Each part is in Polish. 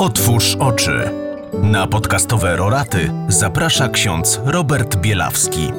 Otwórz oczy. Na podcastowe roraty zaprasza ksiądz Robert Bielawski.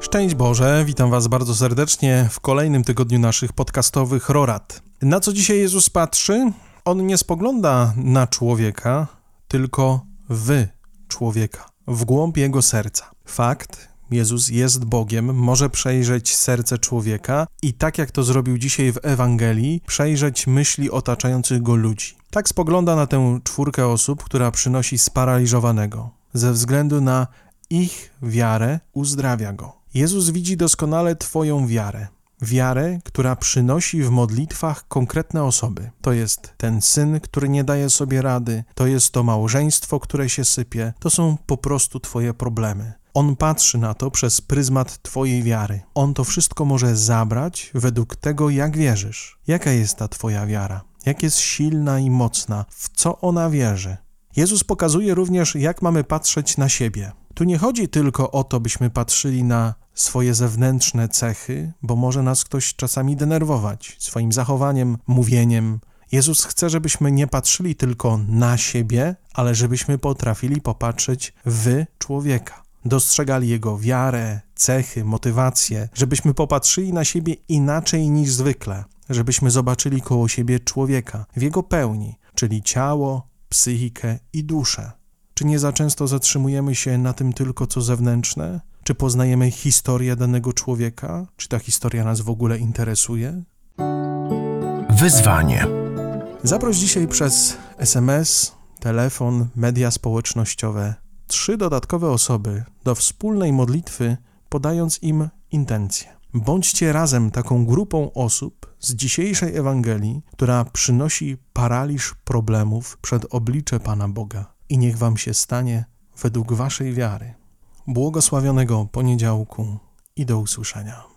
Szczęść Boże, witam Was bardzo serdecznie w kolejnym tygodniu naszych podcastowych rorat. Na co dzisiaj Jezus patrzy? On nie spogląda na człowieka, tylko w człowieka, w głąb jego serca. Fakt, Jezus jest Bogiem, może przejrzeć serce człowieka i tak jak to zrobił dzisiaj w Ewangelii, przejrzeć myśli otaczających go ludzi. Tak spogląda na tę czwórkę osób, która przynosi sparaliżowanego. Ze względu na ich wiarę uzdrawia go. Jezus widzi doskonale Twoją wiarę. Wiarę, która przynosi w modlitwach konkretne osoby. To jest ten syn, który nie daje sobie rady, to jest to małżeństwo, które się sypie, to są po prostu Twoje problemy. On patrzy na to przez pryzmat Twojej wiary. On to wszystko może zabrać według tego, jak wierzysz. Jaka jest ta Twoja wiara? Jak jest silna i mocna? W co ona wierzy? Jezus pokazuje również, jak mamy patrzeć na siebie. Tu nie chodzi tylko o to, byśmy patrzyli na swoje zewnętrzne cechy, bo może nas ktoś czasami denerwować swoim zachowaniem, mówieniem. Jezus chce, żebyśmy nie patrzyli tylko na siebie, ale żebyśmy potrafili popatrzeć w człowieka dostrzegali jego wiarę, cechy, motywacje, żebyśmy popatrzyli na siebie inaczej niż zwykle, żebyśmy zobaczyli koło siebie człowieka w jego pełni, czyli ciało, psychikę i duszę. Czy nie za często zatrzymujemy się na tym tylko, co zewnętrzne? Czy poznajemy historię danego człowieka? Czy ta historia nas w ogóle interesuje? Wyzwanie. Zaproś dzisiaj przez SMS, telefon, media społecznościowe trzy dodatkowe osoby do wspólnej modlitwy, podając im intencje. Bądźcie razem taką grupą osób z dzisiejszej Ewangelii, która przynosi paraliż problemów przed oblicze Pana Boga. I niech Wam się stanie według Waszej wiary. Błogosławionego poniedziałku i do usłyszenia.